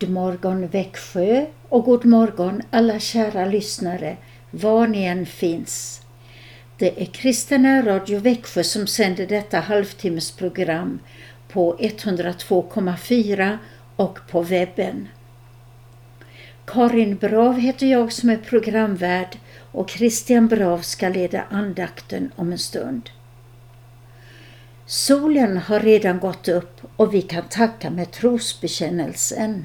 God morgon Växjö och god morgon alla kära lyssnare var ni än finns. Det är Kristina Radio Växjö som sänder detta halvtimmesprogram på 102,4 och på webben. Karin Brav heter jag som är programvärd och Christian Brav ska leda andakten om en stund. Solen har redan gått upp och vi kan tacka med trosbekännelsen.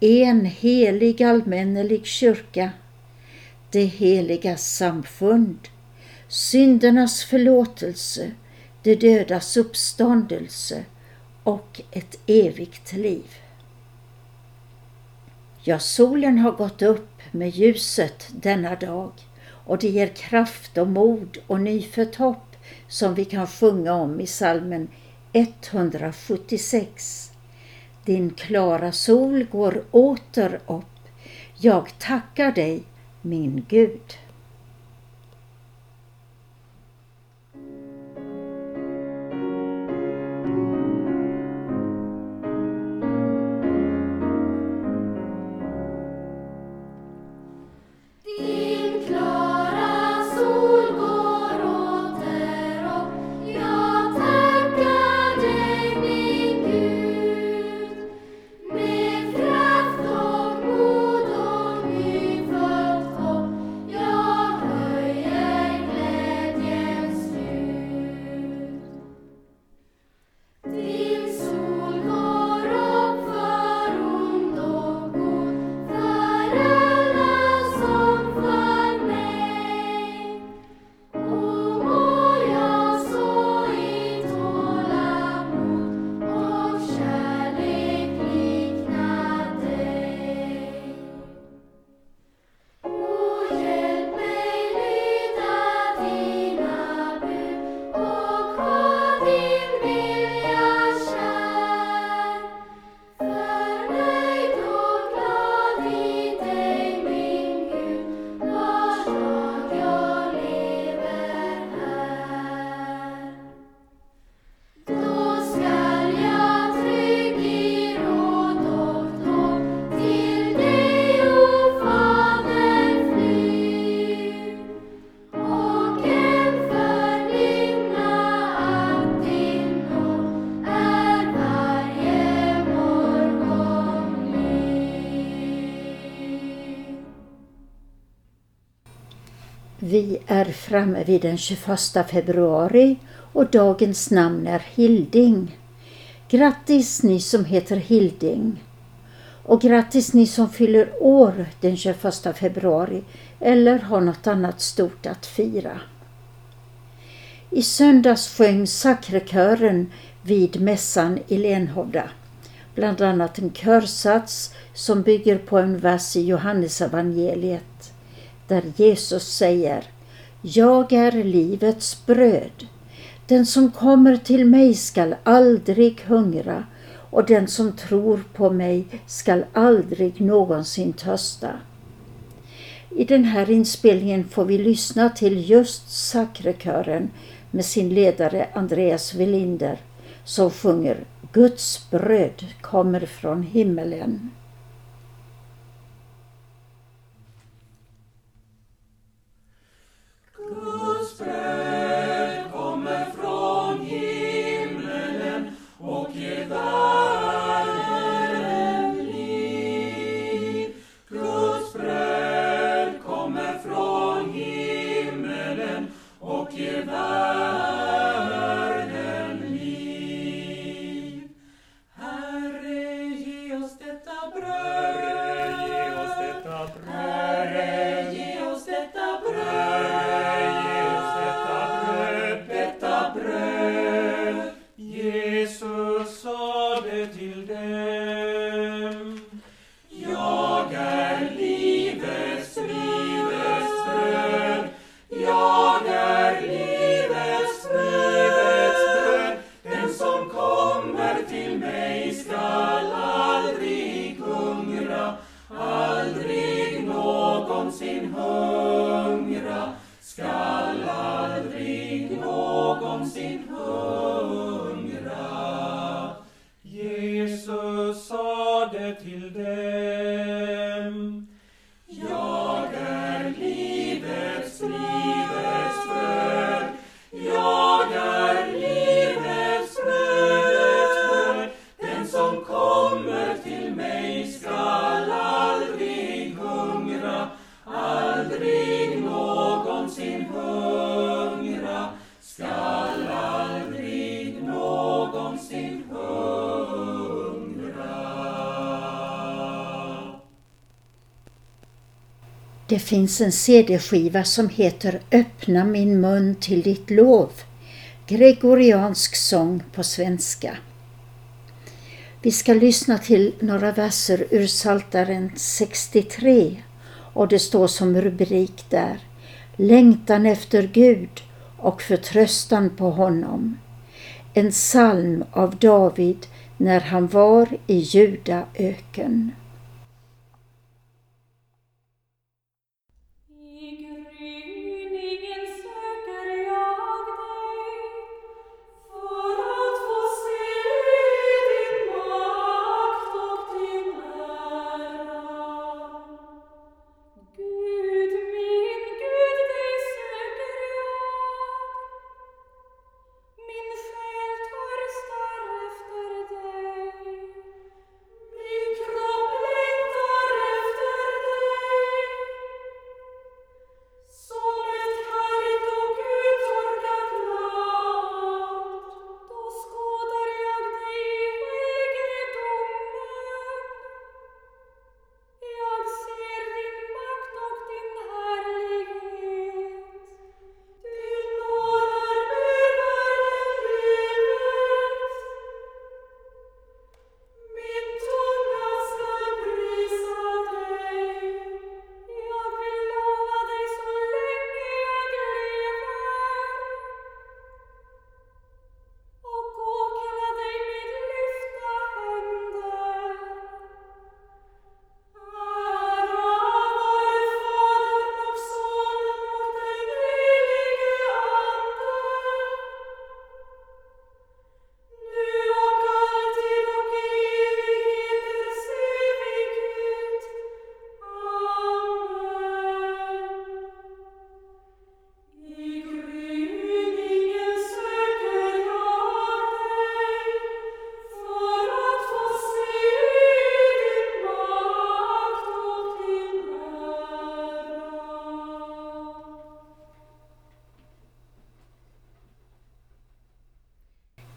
en helig allmännelig kyrka, det heliga samfund, syndernas förlåtelse, de dödas uppståndelse och ett evigt liv. Ja, solen har gått upp med ljuset denna dag och det ger kraft och mod och nyfött hopp som vi kan sjunga om i salmen 176. Din klara sol går åter upp. Jag tackar dig, min Gud. Är framme vid den 21 februari och dagens namn är Hilding. Grattis ni som heter Hilding. Och grattis ni som fyller år den 21 februari eller har något annat stort att fira. I söndags sjöng Sakrekören vid mässan i Lenhovda. Bland annat en körsats som bygger på en vers i Johannesevangeliet där Jesus säger jag är livets bröd. Den som kommer till mig skall aldrig hungra och den som tror på mig skall aldrig någonsin törsta. I den här inspelningen får vi lyssna till just Sakrekören med sin ledare Andreas Welinder som sjunger Guds bröd kommer från himmelen. Och ger me. Det finns en CD-skiva som heter Öppna min mun till ditt lov. Gregoriansk sång på svenska. Vi ska lyssna till några verser ur Saltaren 63 och det står som rubrik där Längtan efter Gud och förtröstan på honom. En psalm av David när han var i Judaöken.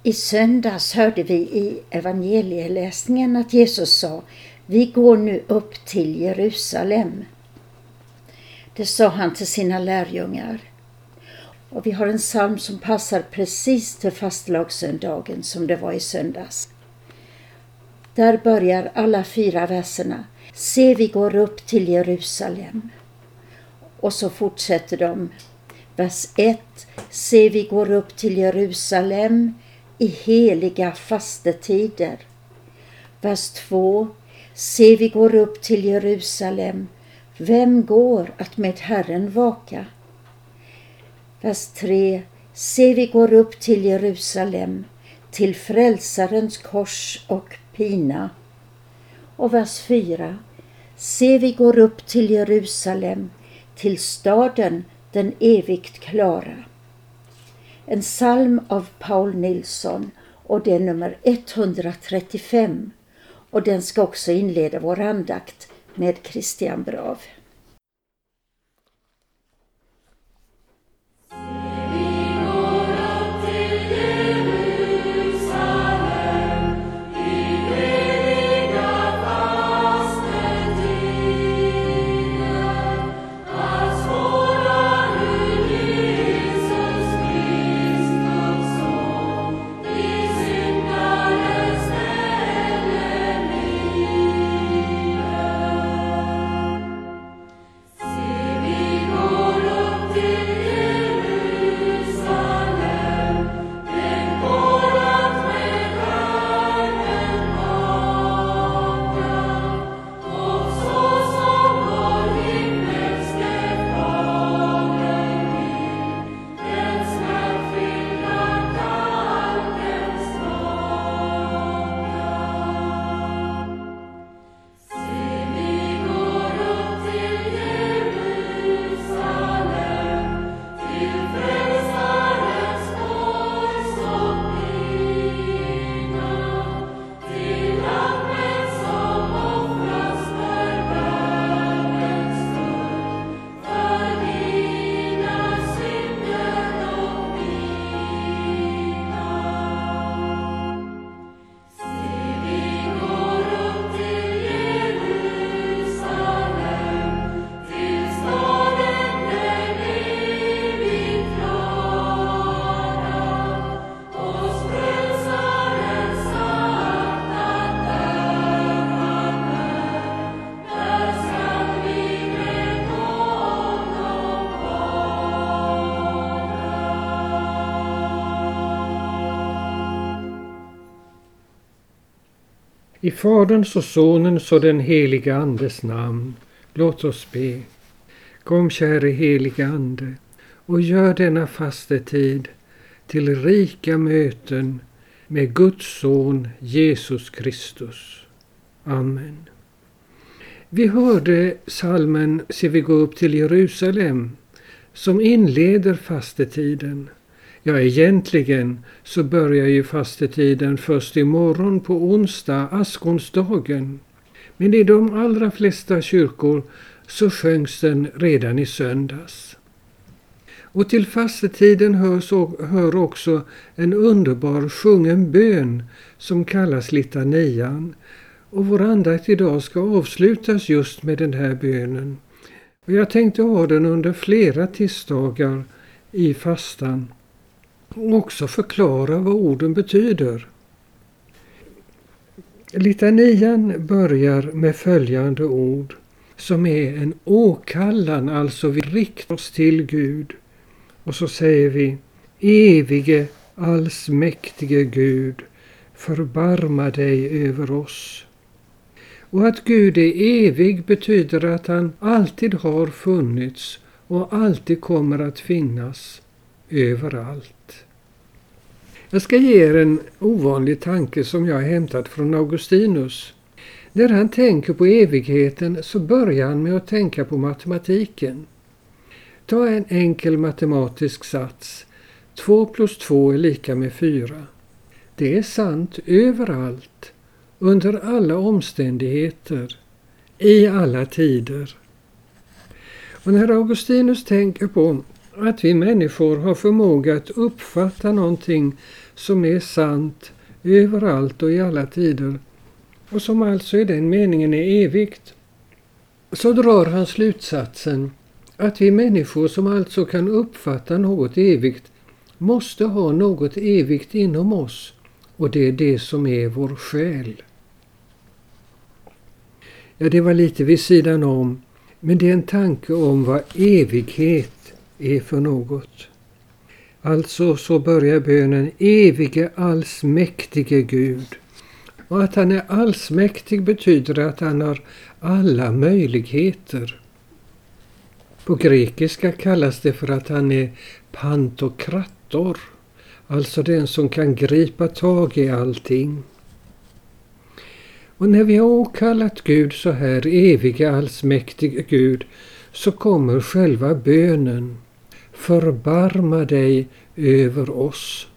I söndags hörde vi i evangelieläsningen att Jesus sa Vi går nu upp till Jerusalem. Det sa han till sina lärjungar. Och vi har en psalm som passar precis till fastlagssöndagen som det var i söndags. Där börjar alla fyra verserna. Se, vi går upp till Jerusalem. Och så fortsätter de. Vers 1. Se, vi går upp till Jerusalem i heliga fastetider. Vers 2. Se, vi går upp till Jerusalem. Vem går att med Herren vaka? Vers 3. Se, vi går upp till Jerusalem, till Frälsarens kors och pina. Och vers 4. Se, vi går upp till Jerusalem, till staden den evigt klara. En psalm av Paul Nilsson och det är nummer 135 och den ska också inleda vår andakt med Christian Brav. I Faderns och Sonens och den heliga Andes namn. Låt oss be. Kom käre heliga Ande och gör denna fastetid till rika möten med Guds son Jesus Kristus. Amen. Vi hörde salmen Se vi gå upp till Jerusalem som inleder fastetiden. Ja, egentligen så börjar ju fastetiden först imorgon på onsdag, askonsdagen. Men i de allra flesta kyrkor så sjöngs den redan i söndags. Och till fastetiden hör också en underbar sjungen bön som kallas litanian. Och vår andakt idag ska avslutas just med den här bönen. Och jag tänkte ha den under flera tisdagar i fastan och också förklara vad orden betyder. Litanian börjar med följande ord som är en åkallan, alltså vi riktar oss till Gud. Och så säger vi Evige allsmäktige Gud, förbarma dig över oss. Och att Gud är evig betyder att han alltid har funnits och alltid kommer att finnas överallt. Jag ska ge er en ovanlig tanke som jag har hämtat från Augustinus. När han tänker på evigheten så börjar han med att tänka på matematiken. Ta en enkel matematisk sats. 2 plus 2 är lika med 4. Det är sant överallt, under alla omständigheter, i alla tider. Och när Augustinus tänker på att vi människor har förmåga att uppfatta någonting som är sant överallt och i alla tider och som alltså i den meningen är evigt, så drar han slutsatsen att vi människor som alltså kan uppfatta något evigt måste ha något evigt inom oss och det är det som är vår själ. Ja, det var lite vid sidan om, men det är en tanke om vad evighet är för något. Alltså så börjar bönen Evige allsmäktige Gud. Och att han är allsmäktig betyder att han har alla möjligheter. På grekiska kallas det för att han är pantokrator, alltså den som kan gripa tag i allting. Och när vi har åkallat Gud så här, evige allsmäktige Gud, så kommer själva bönen. Förbarma dig över oss.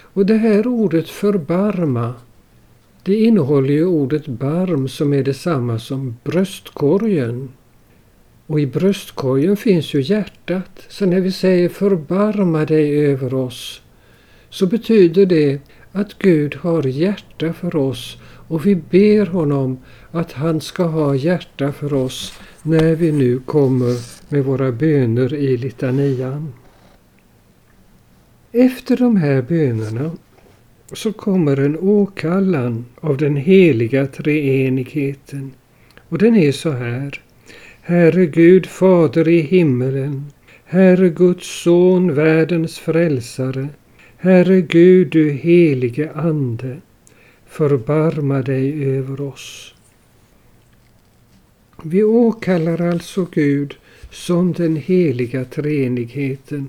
Och det här ordet förbarma, det innehåller ju ordet barm som är detsamma som bröstkorgen. Och i bröstkorgen finns ju hjärtat. Så när vi säger förbarma dig över oss så betyder det att Gud har hjärta för oss och vi ber honom att han ska ha hjärta för oss när vi nu kommer med våra böner i litanian. Efter de här bönerna så kommer en åkallan av den heliga treenigheten. Och den är så här. Herre Gud, Fader i himmelen, Herre Guds son, världens frälsare, Herre Gud, du helige Ande, förbarma dig över oss. Vi åkallar alltså Gud som den heliga treenigheten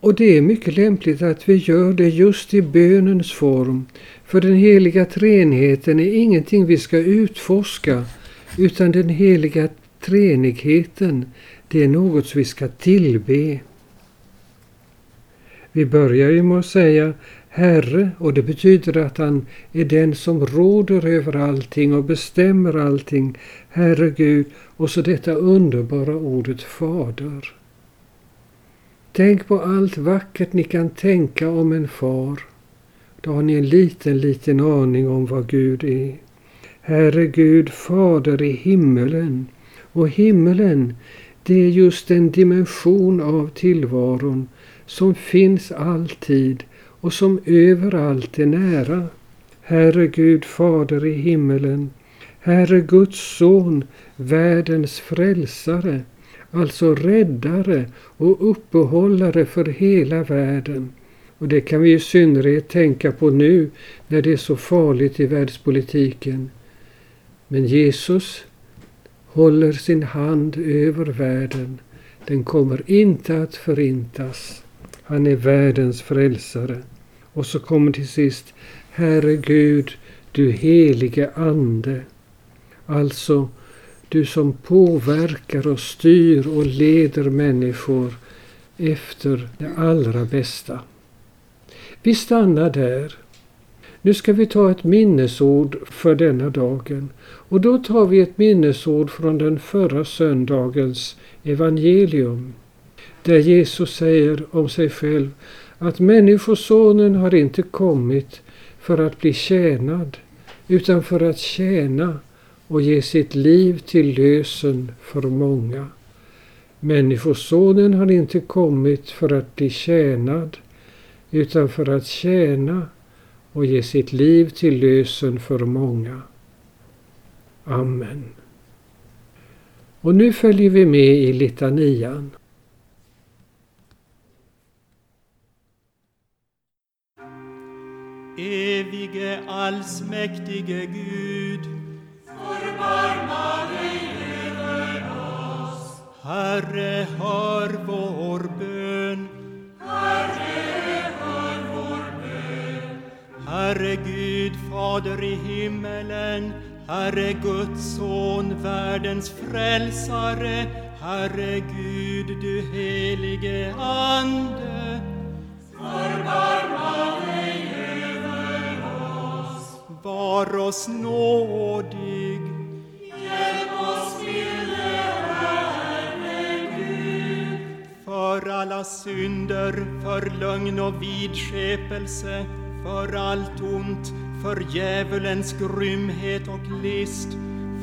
och det är mycket lämpligt att vi gör det just i bönens form. För den heliga treenigheten är ingenting vi ska utforska utan den heliga treenigheten det är något vi ska tillbe. Vi börjar ju med att säga Herre och det betyder att han är den som råder över allting och bestämmer allting. Herre Gud och så detta underbara ordet Fader. Tänk på allt vackert ni kan tänka om en far. Då har ni en liten, liten aning om vad Gud är. Herre Gud, Fader i himmelen. Och himmelen, det är just en dimension av tillvaron som finns alltid och som överallt är nära. Herre Gud, Fader i himmelen. Herre Guds son, världens frälsare alltså räddare och uppehållare för hela världen. Och det kan vi i synnerhet tänka på nu när det är så farligt i världspolitiken. Men Jesus håller sin hand över världen. Den kommer inte att förintas. Han är världens frälsare. Och så kommer till sist Herre Gud, du helige Ande. Alltså, du som påverkar och styr och leder människor efter det allra bästa. Vi stannar där. Nu ska vi ta ett minnesord för denna dagen. Och då tar vi ett minnesord från den förra söndagens evangelium. Där Jesus säger om sig själv att Människosonen har inte kommit för att bli tjänad utan för att tjäna och ge sitt liv till lösen för många. Människosonen har inte kommit för att bli tjänad utan för att tjäna och ge sitt liv till lösen för många. Amen. Och nu följer vi med i litanian. Evige allsmäktige Gud, förbarma dig över oss. Herre, hör vår bön. Herre, hör vår bön. Herre Gud, Fader i himmelen, Herre Guds son, världens frälsare, Herre Gud, du helige Ande. Var oss nådig. Hjälp oss, milde Herre Gud. För alla synder, för lögn och vidskepelse, för allt ont, för djävulens grymhet och list,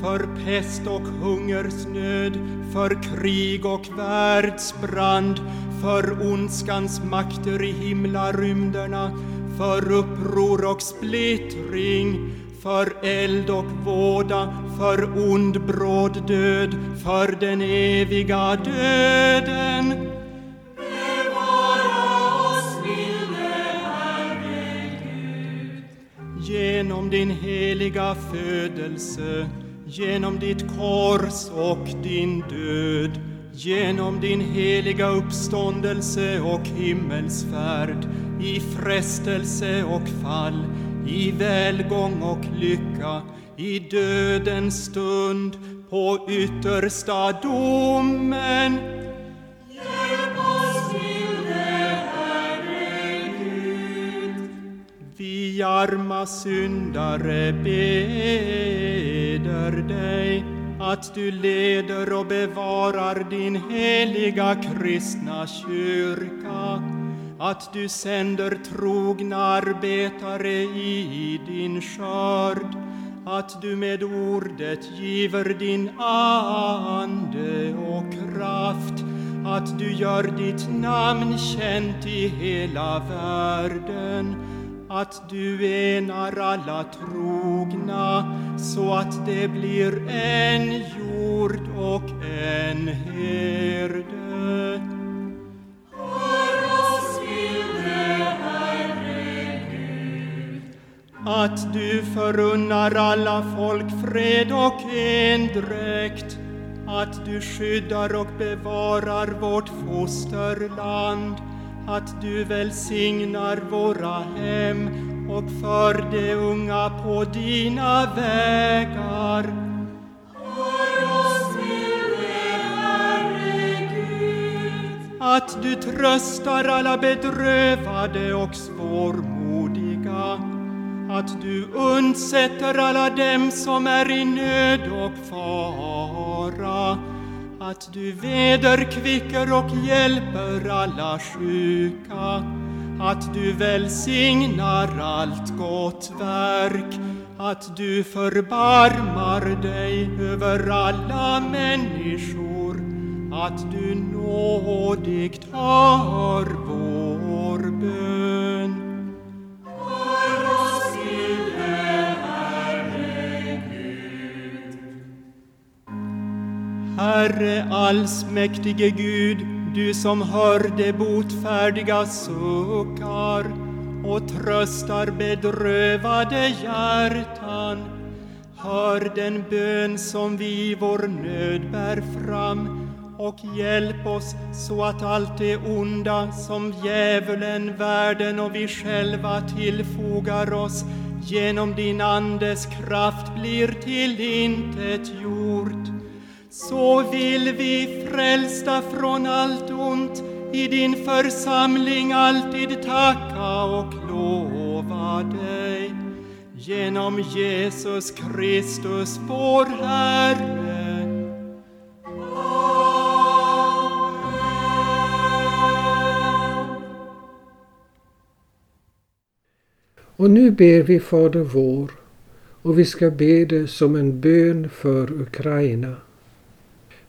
för pest och hungersnöd, för krig och världsbrand, för ondskans makter i himlarymderna, för uppror och splittring, för eld och våda, för ond bråd död, för den eviga döden. Genom din heliga födelse, genom ditt kors och din död, genom din heliga uppståndelse och himmelsfärd, i frestelse och fall, i välgång och lycka, i dödens stund, på yttersta domen. Hjälp oss, milde Herre Gud. Vi arma syndare beder dig att du leder och bevarar din heliga kristna kyrka, att du sänder trogna arbetare i din skörd, att du med ordet giver din ande och kraft, att du gör ditt namn känt i hela världen, att du enar alla trogna så att det blir en jord och en herde. Att du förunnar alla folk fred och endräkt, att du skyddar och bevarar vårt fosterland, att du välsignar våra hem och för de unga på dina vägar. Att du tröstar alla bedrövade och svårmodiga, att du undsätter alla dem som är i nöd och fara, att du vederkvicker och hjälper alla sjuka, att du välsignar allt gott verk, att du förbarmar dig över alla människor, att du nådigt hör Herre allsmäktige Gud, du som hör de botfärdiga suckar och tröstar bedrövade hjärtan. Hör den bön som vi i vår nöd bär fram och hjälp oss så att allt det onda som djävulen, världen och vi själva tillfogar oss genom din Andes kraft blir till intet gjort. Så vill vi frälsta från allt ont i din församling alltid tacka och lova dig genom Jesus Kristus vår Herre. Och nu ber vi Fader vår och vi ska be det som en bön för Ukraina.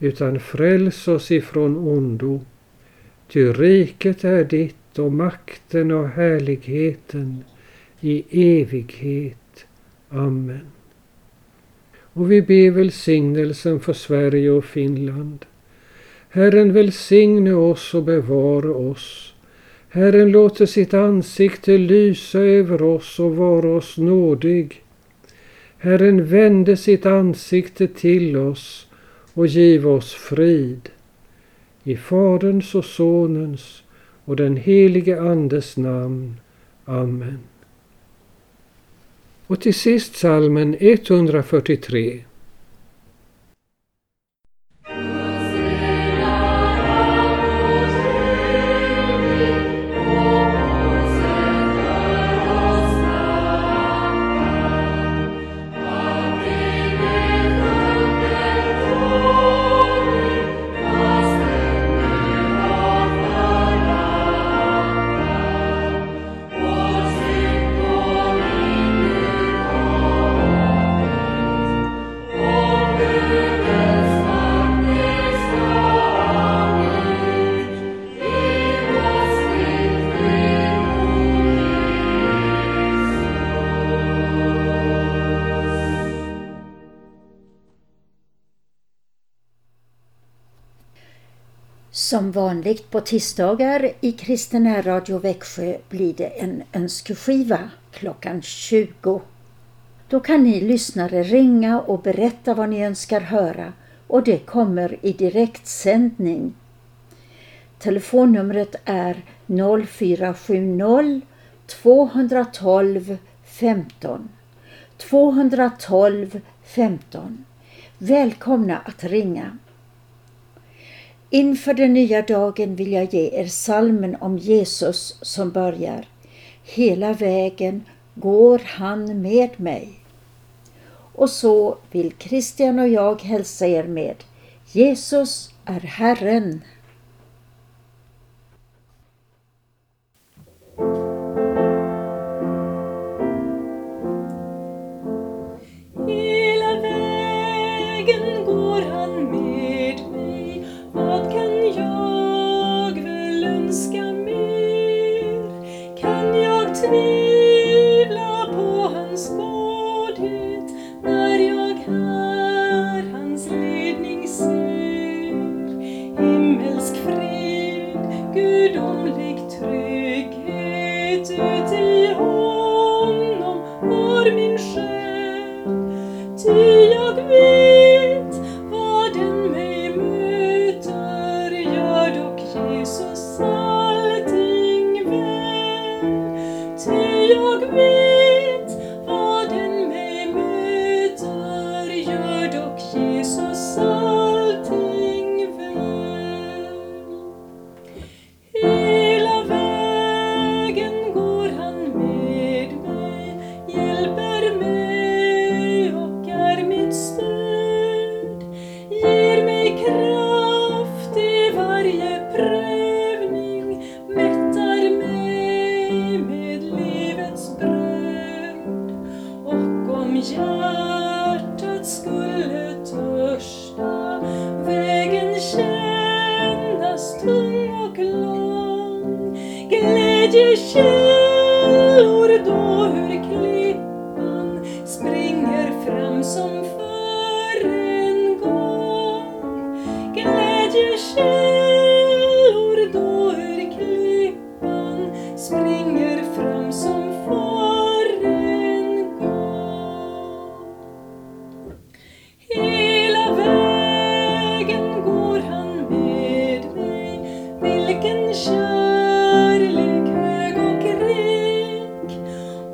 utan fräls oss ifrån ondo. Ty riket är ditt och makten och härligheten i evighet. Amen. Och vi ber välsignelsen för Sverige och Finland. Herren välsigne oss och bevara oss. Herren låter sitt ansikte lysa över oss och vara oss nådig. Herren vände sitt ansikte till oss och giv oss frid. I Faderns och Sonens och den helige Andes namn. Amen. Och till sist salmen 143. Som vanligt på tisdagar i Kristen Radio Växjö blir det en önskeskiva klockan 20. Då kan ni lyssnare ringa och berätta vad ni önskar höra och det kommer i direktsändning. Telefonnumret är 0470 212 15 212 15. Välkomna att ringa. Inför den nya dagen vill jag ge er salmen om Jesus som börjar Hela vägen går han med mig. Och så vill Christian och jag hälsa er med Jesus är Herren.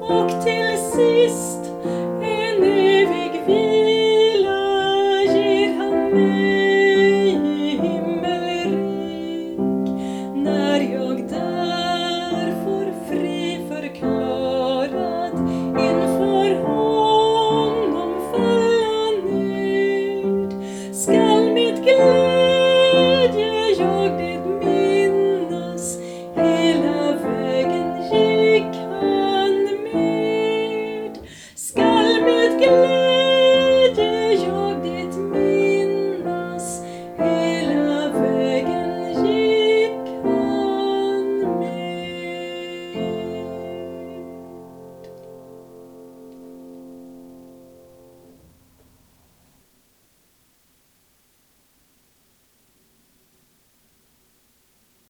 och till sist